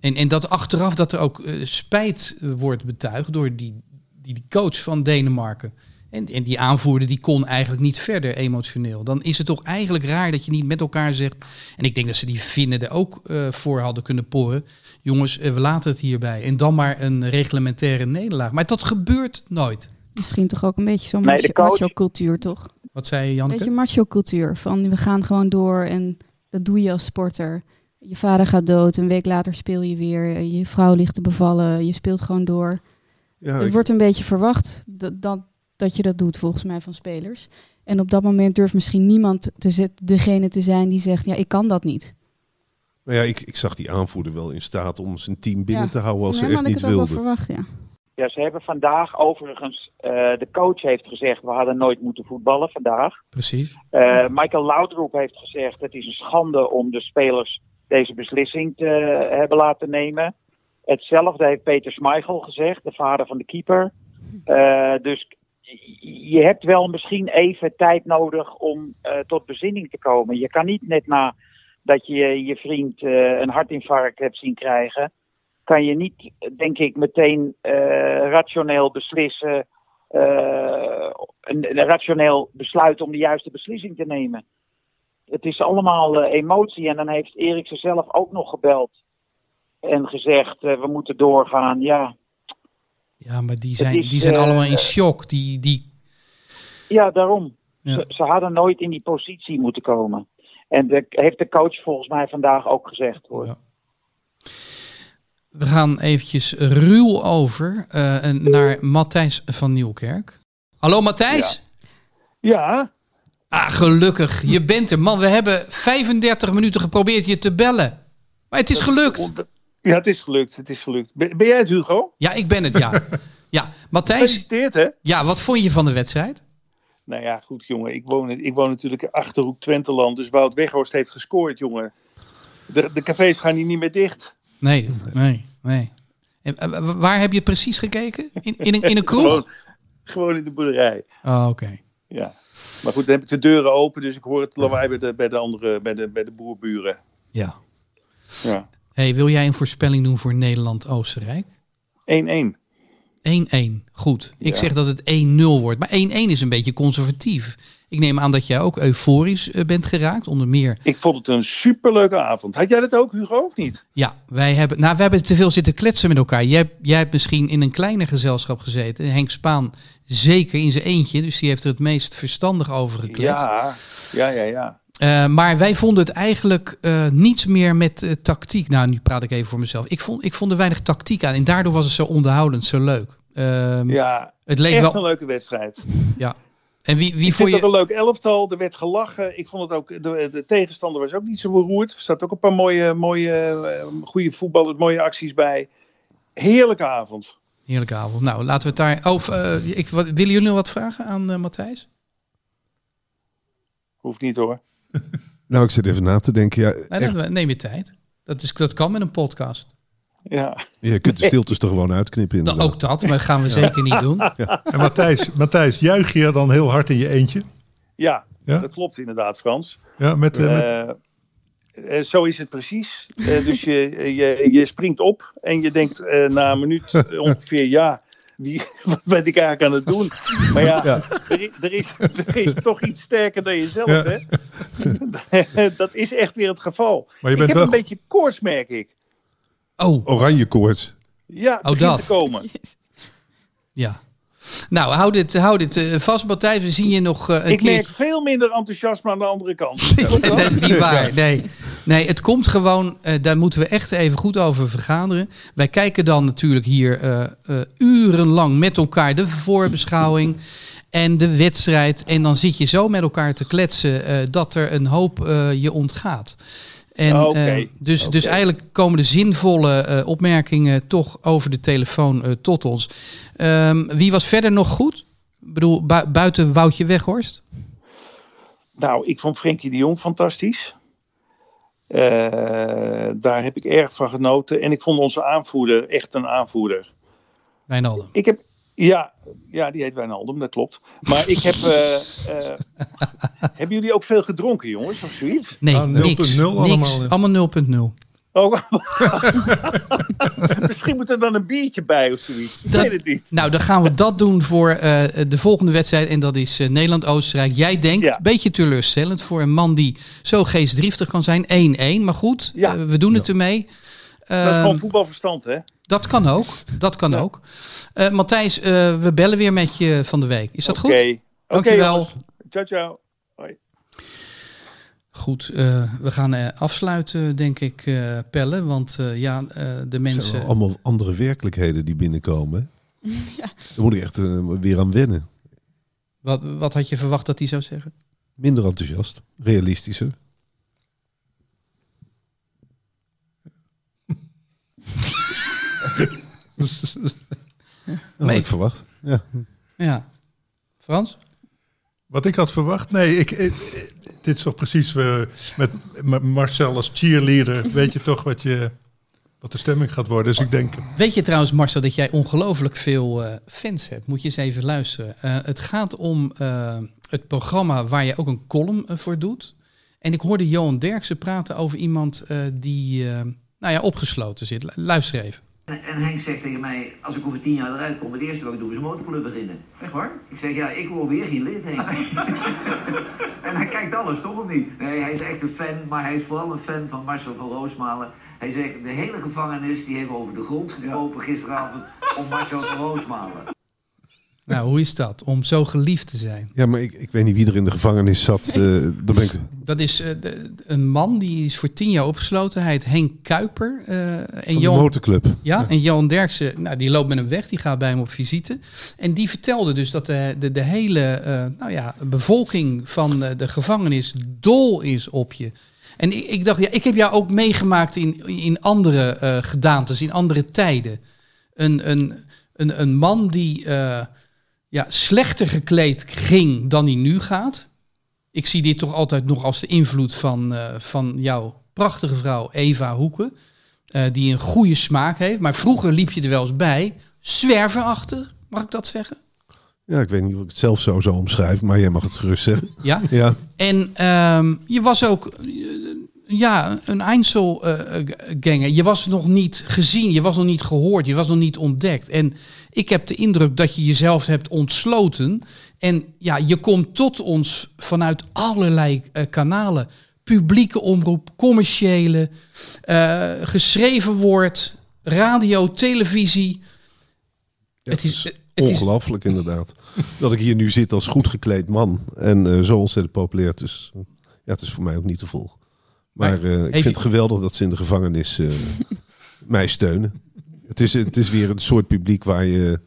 en, en dat achteraf dat er ook eh, spijt wordt betuigd door die, die, die coach van Denemarken. En, en die aanvoerder die kon eigenlijk niet verder emotioneel. Dan is het toch eigenlijk raar dat je niet met elkaar zegt. En ik denk dat ze die Finnen er ook eh, voor hadden kunnen poren. Jongens, eh, we laten het hierbij. En dan maar een reglementaire nederlaag. Maar dat gebeurt nooit. Misschien toch ook een beetje zo'n Nee, de macho, coach- macho cultuur, toch? Wat zei je, Een Janneke? beetje macho cultuur. Van we gaan gewoon door en dat doe je als sporter. Je vader gaat dood, een week later speel je weer. Je vrouw ligt te bevallen, je speelt gewoon door. Ja, Het ik- wordt een beetje verwacht dat, dat, dat je dat doet, volgens mij, van spelers. En op dat moment durft misschien niemand te zet, degene te zijn die zegt, ja, ik kan dat niet. nou ja, ik, ik zag die aanvoerder wel in staat om zijn team binnen Ja. te houden als Nee, ze echt niet wel wilden. verwacht, ja. Ja, ze hebben vandaag overigens, eh, de coach heeft gezegd, we hadden nooit moeten voetballen vandaag. Precies. Eh, Michael Laudrup heeft gezegd, het is een schande om de spelers deze beslissing te hebben laten nemen. Hetzelfde heeft Peter Schmeichel gezegd, de vader van de keeper. Eh, dus je hebt wel misschien even tijd nodig om eh, tot bezinning te komen. Je kan niet net na dat je je vriend eh, een hartinfarct hebt zien krijgen, kan je niet, denk ik, meteen rationeel beslissen, een, rationeel besluit om de juiste beslissing te nemen. Het is allemaal emotie en dan heeft Erik zichzelf ook nog gebeld en gezegd, eh, we moeten doorgaan. Ja, Ja, maar die zijn, is, die zijn eh, allemaal in shock. Die, die, Ja, daarom. Ja. Ze, ze hadden nooit in die positie moeten komen. En dat heeft de coach volgens mij vandaag ook gezegd hoor. Ja. We gaan eventjes ruw over eh, en naar Matthijs van Nieuwkerk. Hallo Matthijs? Ja, Ah, gelukkig. Je bent er. Man, we hebben 35 minuten geprobeerd je te bellen. Maar het is gelukt. Ja, het is gelukt. Het is gelukt. Ben, ben jij het, Hugo? Ja, ik ben het, ja. Ja, Matthijs, Gefeliciteerd, hè? ja, wat vond je van de wedstrijd? Nou ja, goed, jongen. Ik woon, ik woon natuurlijk in Achterhoek Twenteland. Dus Wout Weghorst heeft gescoord, jongen. De, de cafés gaan hier niet meer dicht. Nee, nee, nee. En, eh, wa- waar heb je precies gekeken? In, in, een, in een kroeg? Gewoon, gewoon in de boerderij. Oh, oké. Ja. Maar goed, dan heb ik de deuren open, dus ik hoor het lawaai bij de, bij de andere, bij de, bij de boerburen. Ja. Ja. 1-1. Hey, wil jij een voorspelling doen voor Nederland-Oostenrijk? 1-1. Goed. Ik Ja. zeg dat het 1-0 wordt. Maar 1-1 is een beetje conservatief. Ik neem aan dat jij ook euforisch eh, bent geraakt. Onder meer. Ik vond het een superleuke avond. Had jij dat ook, Hugo, of niet? Ja, wij hebben, nou, we hebben te veel zitten kletsen met elkaar. Jij, jij hebt misschien in een kleiner gezelschap gezeten. Henk Spaan zeker in zijn eentje. Dus die heeft er het meest verstandig over gekletst. Ja, ja, ja, ja. Eh, maar wij vonden het eigenlijk eh, niets meer met eh, tactiek. Nou, nu praat ik even voor mezelf. Ik vond, ik vond er weinig tactiek aan. En daardoor was het zo onderhoudend, zo leuk. Ehm, Ja, het leek echt wel. een leuke wedstrijd. Ja. En wie, wie ik voor vind je. een leuk elftal. Er werd gelachen. Ik vond het ook, de, de tegenstander was ook niet zo beroerd. Er zaten ook een paar mooie, mooie goede voetballers, mooie acties bij. Heerlijke avond. Heerlijke avond. Nou, laten we het daar. Of, ik, wat, willen jullie nog wat vragen aan Matthijs? Hoeft niet hoor. Nou, ik zit even na te denken. Ja, Nee, echt, dat- neem je tijd. Dat, is, dat kan met een podcast. Ja. je kunt de stiltes toch gewoon uitknippen Nou, inderdaad. ook dat, maar dat gaan we zeker niet doen. En Matthijs, Matthijs, juich je dan heel hard in je eentje? Ja, Ja? dat klopt inderdaad, Frans. Ja, met, eh, met, Eh, eh, zo is het precies. Eh, dus je, je, je springt op en je denkt eh, na een minuut ongeveer, ja, wie, wat ben ik eigenlijk aan het doen? Maar ja, Ja. Er, er, is, er is toch iets sterker dan jezelf, Ja. hè? dat is echt weer het geval. Maar je ik heb wel- een beetje koorts, merk ik. Oh, Oranje koorts. Ja, het Oh, dat. te komen. ja. Nou, hou dit, hou dit eh, vast, Matthijs. We zien je nog eh, een Ik keer. merk veel minder enthousiasme aan de andere kant. Dat is niet waar. Nee, nee het komt gewoon, eh, daar moeten we echt even goed over vergaderen. Wij kijken dan natuurlijk hier eh, eh, urenlang met elkaar de voorbeschouwing en de wedstrijd. En dan zit je zo met elkaar te kletsen eh, dat er een hoop eh, je ontgaat. En, Oké. eh, dus, dus eigenlijk komen de zinvolle eh, opmerkingen toch over de telefoon eh, tot ons. Ehm, wie was verder nog goed? Ik bedoel, bu- buiten Woutje Weghorst? Nou, ik vond Frenkie de Jong fantastisch. Eh, daar heb ik erg van genoten. En ik vond onze aanvoerder echt een aanvoerder. Wijnaldum. Ik heb, ja, ja, die heet Wijnaldum, dat klopt. Maar ik heb. eh, eh, hebben jullie ook veel gedronken, jongens, of zoiets? Nee, Ah, 0.0 niks. allemaal, niks. ja. Allemaal 0.0. Oh, misschien moet er dan een biertje bij of zoiets. Ik Dat- weet het niet. Nou, dan gaan we dat doen voor eh, de volgende wedstrijd. En dat is eh, Nederland-Oostenrijk. Jij denkt, Ja. een beetje teleurstellend voor een man die zo geestdriftig kan zijn. 1-1, maar goed, Ja. we doen het ermee. Dat is Ehm, gewoon voetbalverstand, hè? dat kan ook. Dat kan Ja. ook. Eh, Matthijs, eh, we bellen weer met je van de week. Is dat goed? Oké, Dankjewel. jongens. Ciao, ciao. Hoi. Goed, eh, we gaan eh, afsluiten, denk ik, eh, Pelle. Want eh, ja, eh, de Het zijn mensen... wel allemaal andere werkelijkheden die binnenkomen. Ja. Daar moet ik echt weer aan wennen. Wat, wat had je verwacht dat hij zou zeggen? Minder enthousiast. Realistischer. Dat had Nee. ik verwacht. Ja. Ja. Frans? Wat ik had verwacht? Nee, ik, ik- dit is toch precies eh, met met Marcel als cheerleader. Weet je toch wat, je, wat de stemming gaat worden. Dus ik denk, Weet je trouwens, Marcel, dat jij ongelooflijk veel eh, fans hebt? Moet je eens even luisteren. Eh, het gaat om eh, het programma waar je ook een column voor doet. En ik hoorde Johan Derksen praten over iemand eh, die eh, nou ja, opgesloten zit. Lu- Luister even. En, en Henk zegt tegen mij, als ik over tien jaar eruit kom, het eerste wat ik doe is een motorclub beginnen. Echt waar? Ik zeg, ja, ik word weer geen lid, Henk. en hij kijkt alles, toch of niet? Nee, hij is echt een fan, maar hij is vooral een fan van Marcel van Roosmalen. Hij zegt, de hele gevangenis die heeft over de grond gekropen gisteravond om Marcel van Roosmalen. Nou, hoe is dat om zo geliefd te zijn? ja, maar ik, ik weet niet wie er in de gevangenis zat. eh daar ben ik, Dat is eh, een man die is voor tien jaar opgesloten. Hij heet Henk Kuiper. eh, en van de Johan, motorclub. Ja, en Johan Derksen, nou, die loopt met hem weg, die gaat bij hem op visite. En die vertelde dus dat de, de, de hele eh, nou ja, bevolking van de gevangenis dol is op je. En ik, ik dacht, ja, ik heb jou ook meegemaakt in, in andere gedaantes, in andere tijden. Een, een, een, een man die ja, slechter gekleed ging dan hij nu gaat. Ik zie dit toch altijd nog als de invloed van, eh, van jouw prachtige vrouw Eva Hoeken. eh, die een goede smaak heeft. Maar vroeger liep je er wel eens bij. Zwerverachtig, mag ik dat zeggen? Ja, ik weet niet of ik het zelf zo zou omschrijven, maar jij mag het gerust zeggen. Ja. Ja, En ehm, je was ook eh, ja, een Einzelganger. je was nog niet gezien, je was nog niet gehoord, je was nog niet ontdekt. En ik heb de indruk dat je jezelf hebt ontsloten. En ja, je komt tot ons vanuit allerlei eh, kanalen. Publieke omroep, commerciële, eh, geschreven woord, radio, televisie. Ja, het is, het is ongelooflijk inderdaad. dat ik hier nu zit als goed gekleed man en eh, zo ontzettend populair. Dus Ja, het is voor mij ook niet te volgen. Maar, ik vind het geweldig dat ze in de gevangenis mij steunen. Het is, het is weer een soort publiek waar, je,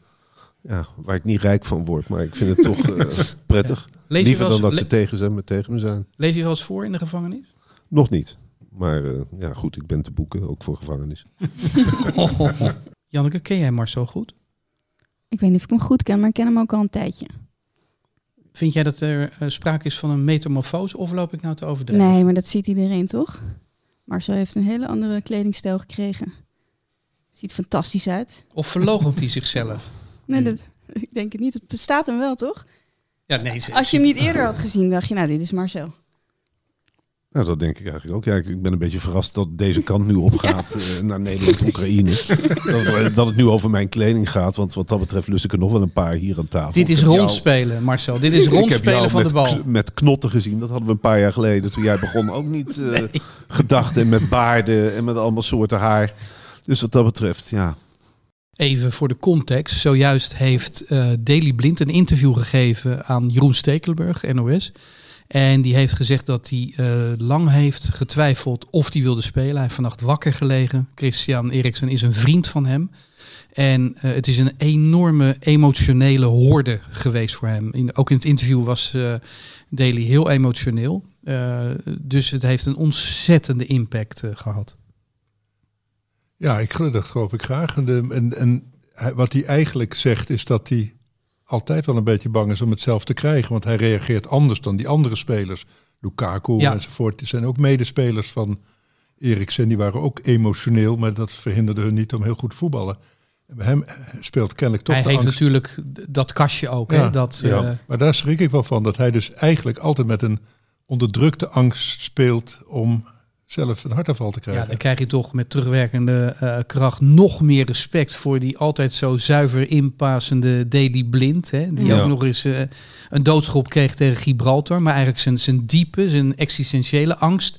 ja, waar ik niet rijk van word. Maar ik vind het toch eh, prettig. Lees je Liever dan dat ze tegen, zijn, met tegen me zijn. Lees je wel eens voor in de gevangenis? Nog niet. Maar eh, ja, goed, ik ben te boeken, ook voor gevangenis. Janneke, ken jij Marcel goed? Ik weet niet of ik hem goed ken, maar ik ken hem ook al een tijdje. Vind jij dat er eh, sprake is van een metamorfose of loop ik nou te overdrijven? Nee, maar dat ziet iedereen toch? Marcel heeft een hele andere kledingstijl gekregen. Ziet fantastisch uit. Of verloochent hij zichzelf? Nee, dat, ik denk het niet. Het bestaat hem wel, toch? Ja, nee. ze- Als je hem niet eerder had gezien, dacht je, nou, dit is Marcel. Nou, dat denk ik eigenlijk ook. Ja, ik, ik ben een beetje verrast dat deze kant nu opgaat eh, naar Nederland-Oekraïne. dat, dat het nu over mijn kleding gaat. Want wat dat betreft lust ik er nog wel een paar hier aan tafel. Dit is jou- rondspelen, Marcel. Dit is rondspelen van met, de bal. Met knotten gezien. Dat hadden we een paar jaar geleden. Toen jij begon ook niet eh, gedacht. En met baarden en met allemaal soorten haar. Dus wat dat betreft, ja. Even voor de context. Zojuist heeft eh Daily Blind een interview gegeven aan Jeroen Stekelenburg, NOS. En die heeft gezegd dat hij eh, lang heeft getwijfeld of hij wilde spelen. Hij heeft vannacht wakker gelegen. Christian Eriksen is een vriend van hem. En eh, het is een enorme emotionele hoorde geweest voor hem. In, ook in het interview was eh Daly heel emotioneel. Dus het heeft een ontzettende impact eh, gehad. Ja, ik, geloof- dat geloof ik graag. En, de, en, wat hij eigenlijk zegt is dat hij altijd wel een beetje bang is om het zelf te krijgen. Want hij reageert anders dan die andere spelers. Lukaku Ja. enzovoort. Die zijn ook medespelers van Eriksen. Die waren ook emotioneel, maar dat verhinderde hun niet om heel goed te voetballen. En bij hem speelt kennelijk toch hij de heeft angst. natuurlijk dat kastje ook. Ja, hè? Dat, ja. eh, maar daar schrik ik wel van. Dat hij dus eigenlijk altijd met een onderdrukte angst speelt om zelf een hartaanval te Ja, krijgen. dan krijg je toch met terugwerkende eh, kracht nog meer respect voor die altijd zo zuiver inpassende Daily Blind. Hè? Die Ja. ook nog eens eh, een doodschop kreeg tegen Gibraltar. Maar eigenlijk zijn, zijn diepe, zijn existentiële angst,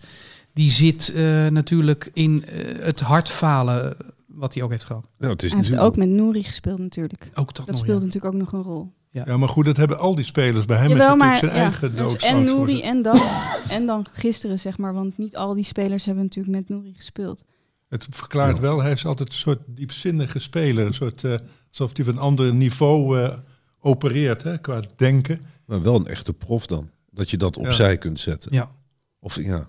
die zit eh, natuurlijk in eh, het hartfalen wat hij ook heeft gehad. Nou, het is Hij heeft ook met Nouri gespeeld natuurlijk. Ook dat, Dat nog, ja. natuurlijk ook nog een rol. Ja, maar goed, dat hebben al die spelers. Bij hem Jawel, is natuurlijk maar zijn ja, eigen dus doodsangst. en Nouri en dan, en dan gisteren, zeg maar. Want niet al die spelers hebben natuurlijk met Nouri gespeeld. Het verklaart wel, hij is altijd een soort diepzinnige speler. Een soort, eh, alsof hij van een ander niveau eh, opereert hè, qua denken. Maar wel een echte prof dan. Dat je dat Ja. opzij kunt zetten. Ja. Of ja,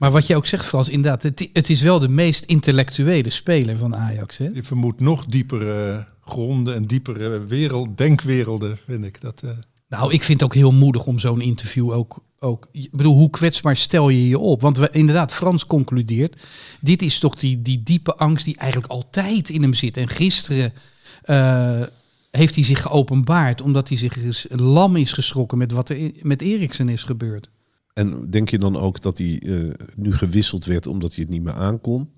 Maar wat je ook zegt, Frans, inderdaad, het, het is wel de meest intellectuele speler van Ajax. Hè? Je vermoedt nog diepere gronden en diepere wereld, denkwerelden, vind ik. Dat, eh, Nou, ik vind het ook heel moedig om zo'n interview ook, ook... Ik bedoel, hoe kwetsbaar stel je je op? Want we, inderdaad, Frans concludeert... dit is toch die, die diepe angst die eigenlijk altijd in hem zit. En gisteren eh, heeft hij zich geopenbaard... omdat hij zich lam is geschrokken met wat er met Eriksen is gebeurd. En denk je dan ook dat hij eh, nu gewisseld werd omdat hij het niet meer aankon?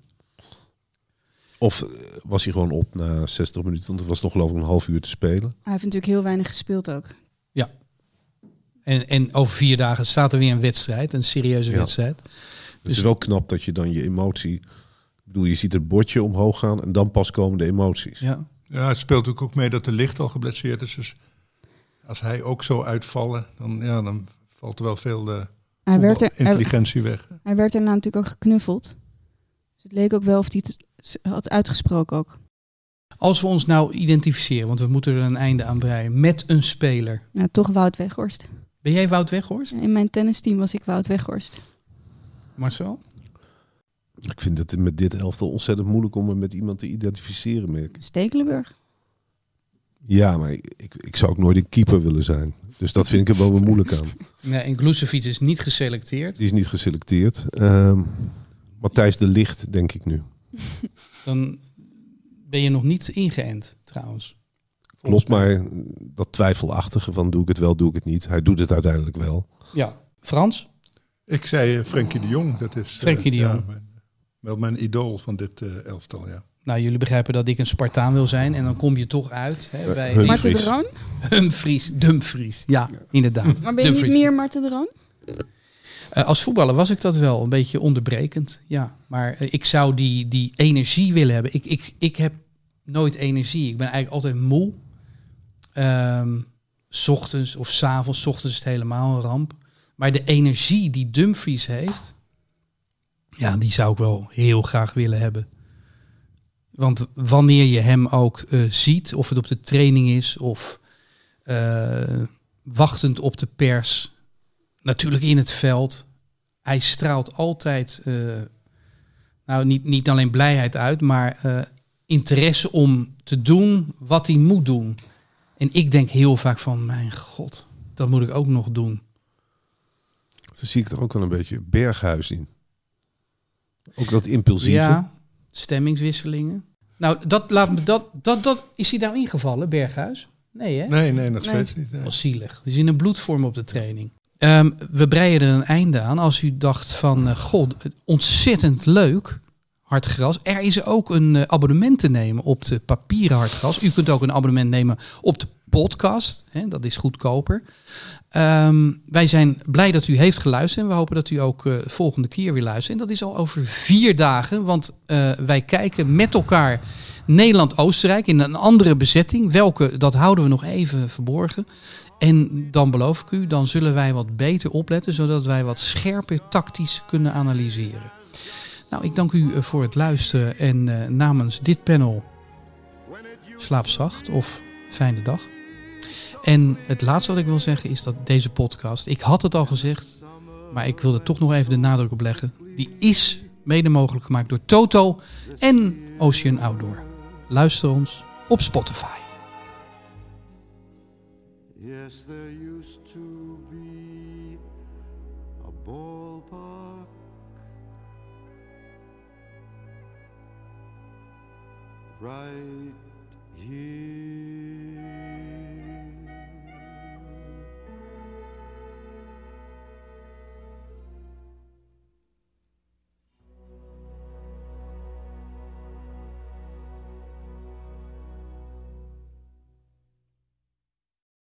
Of eh, was hij gewoon op na 60 minuten? Want het was nog geloof ik een half uur te spelen. Hij heeft natuurlijk heel weinig gespeeld ook. En, en over vier dagen staat er weer een wedstrijd, een serieuze Ja. wedstrijd. Het is wel knap dat je dan je emotie... Ik bedoel, je ziet het bordje omhoog gaan en dan pas komen de emoties. Ja. ja, het speelt natuurlijk ook mee dat de licht al geblesseerd is. Dus als hij ook zou uitvallen, dan, ja, dan valt er wel veel eh, Hij werd, er, hij, intelligentie weg. hij werd daarna natuurlijk ook geknuffeld. Dus het leek ook wel of hij het had uitgesproken ook. Als we ons nou identificeren, want we moeten er een einde aan breien... met een speler. Nou, toch Wout Weghorst. Ben jij Wout Weghorst, In mijn tennisteam was ik Wout Weghorst. Marcel? Ik vind het met dit elftal ontzettend moeilijk om me met iemand te identificeren. Merk. Stekelenburg. Ja, maar ik, ik, ik zou ook nooit een keeper willen zijn. Dus dat vind ik er wel weer moeilijk aan. Nee, en Glucevic is niet geselecteerd. Die is niet geselecteerd. Ehm, Matthijs de Licht, denk ik nu. Dan ben je nog niet ingeënt, trouwens. Klopt, maar dat twijfelachtige van doe ik het wel, doe ik het niet. Hij doet het uiteindelijk wel. Ja. Frans? Ik zei eh, Frenkie de Jong. Dat is eh, Frenkie de ja, Jong. mijn- wel mijn idool van dit eh, elftal, ja. Nou, jullie begrijpen dat ik een Spartaan wil zijn. En dan kom je toch uit hè, bij Hun- Marten de Dumfries. Roon? Dumfries. Dumfries. Ja, inderdaad. Maar ben je niet meer Marten de Roon? Eh, als voetballer was ik dat wel, een beetje onderbrekend. Ja, maar eh, ik zou die, die energie willen hebben. Ik, ik, ik heb nooit energie. Ik ben eigenlijk altijd moe. Ehm, 's ochtends of 's avonds. 's ochtends is het helemaal een ramp. Maar de energie die Dumfries heeft, ja, die zou ik wel heel graag willen hebben. Want wanneer je hem ook eh, ziet, of het op de training is of eh, wachtend op de pers, natuurlijk in het veld, hij straalt altijd, eh, nou niet, niet alleen blijheid uit, maar interesse om te doen wat hij moet doen. En ik denk heel vaak van, mijn god, dat moet ik ook nog doen. Zo zie ik er ook wel een beetje berghuis in. Ook dat impulsieve. Ja, stemmingswisselingen. Nou, dat, laat me, dat, dat, dat, is hij nou ingevallen, Berghuis? Nee, hè? Nee, nee, nog Nee. steeds niet. nee. Was zielig. Die is in een bloedvorm op de training. Ehm, we breien er een einde aan. Als u dacht van, eh, god, ontzettend leuk, Hartgras. Er is ook een eh, abonnement te nemen op de papieren Hartgras. U kunt ook een abonnement nemen op de podcast. Hè, dat is goedkoper. Ehm, wij zijn blij dat u heeft geluisterd. En we hopen dat u ook eh, volgende keer weer luistert. En dat is al over vier dagen. Want eh, wij kijken met elkaar Nederland-Oostenrijk in een andere bezetting. Welke, dat houden we nog even verborgen. En dan beloof ik u, dan zullen wij wat beter opletten. Zodat wij wat scherper tactisch kunnen analyseren. Nou, ik dank u eh, voor het luisteren. En namens dit panel slaap zacht of fijne dag. En het laatste wat ik wil zeggen is dat deze podcast, ik had het al gezegd, maar ik wil er toch nog even de nadruk op leggen. Die is mede mogelijk gemaakt door Toto en Ocean Outdoor. Luister ons op Spotify. Yes, there used to be a right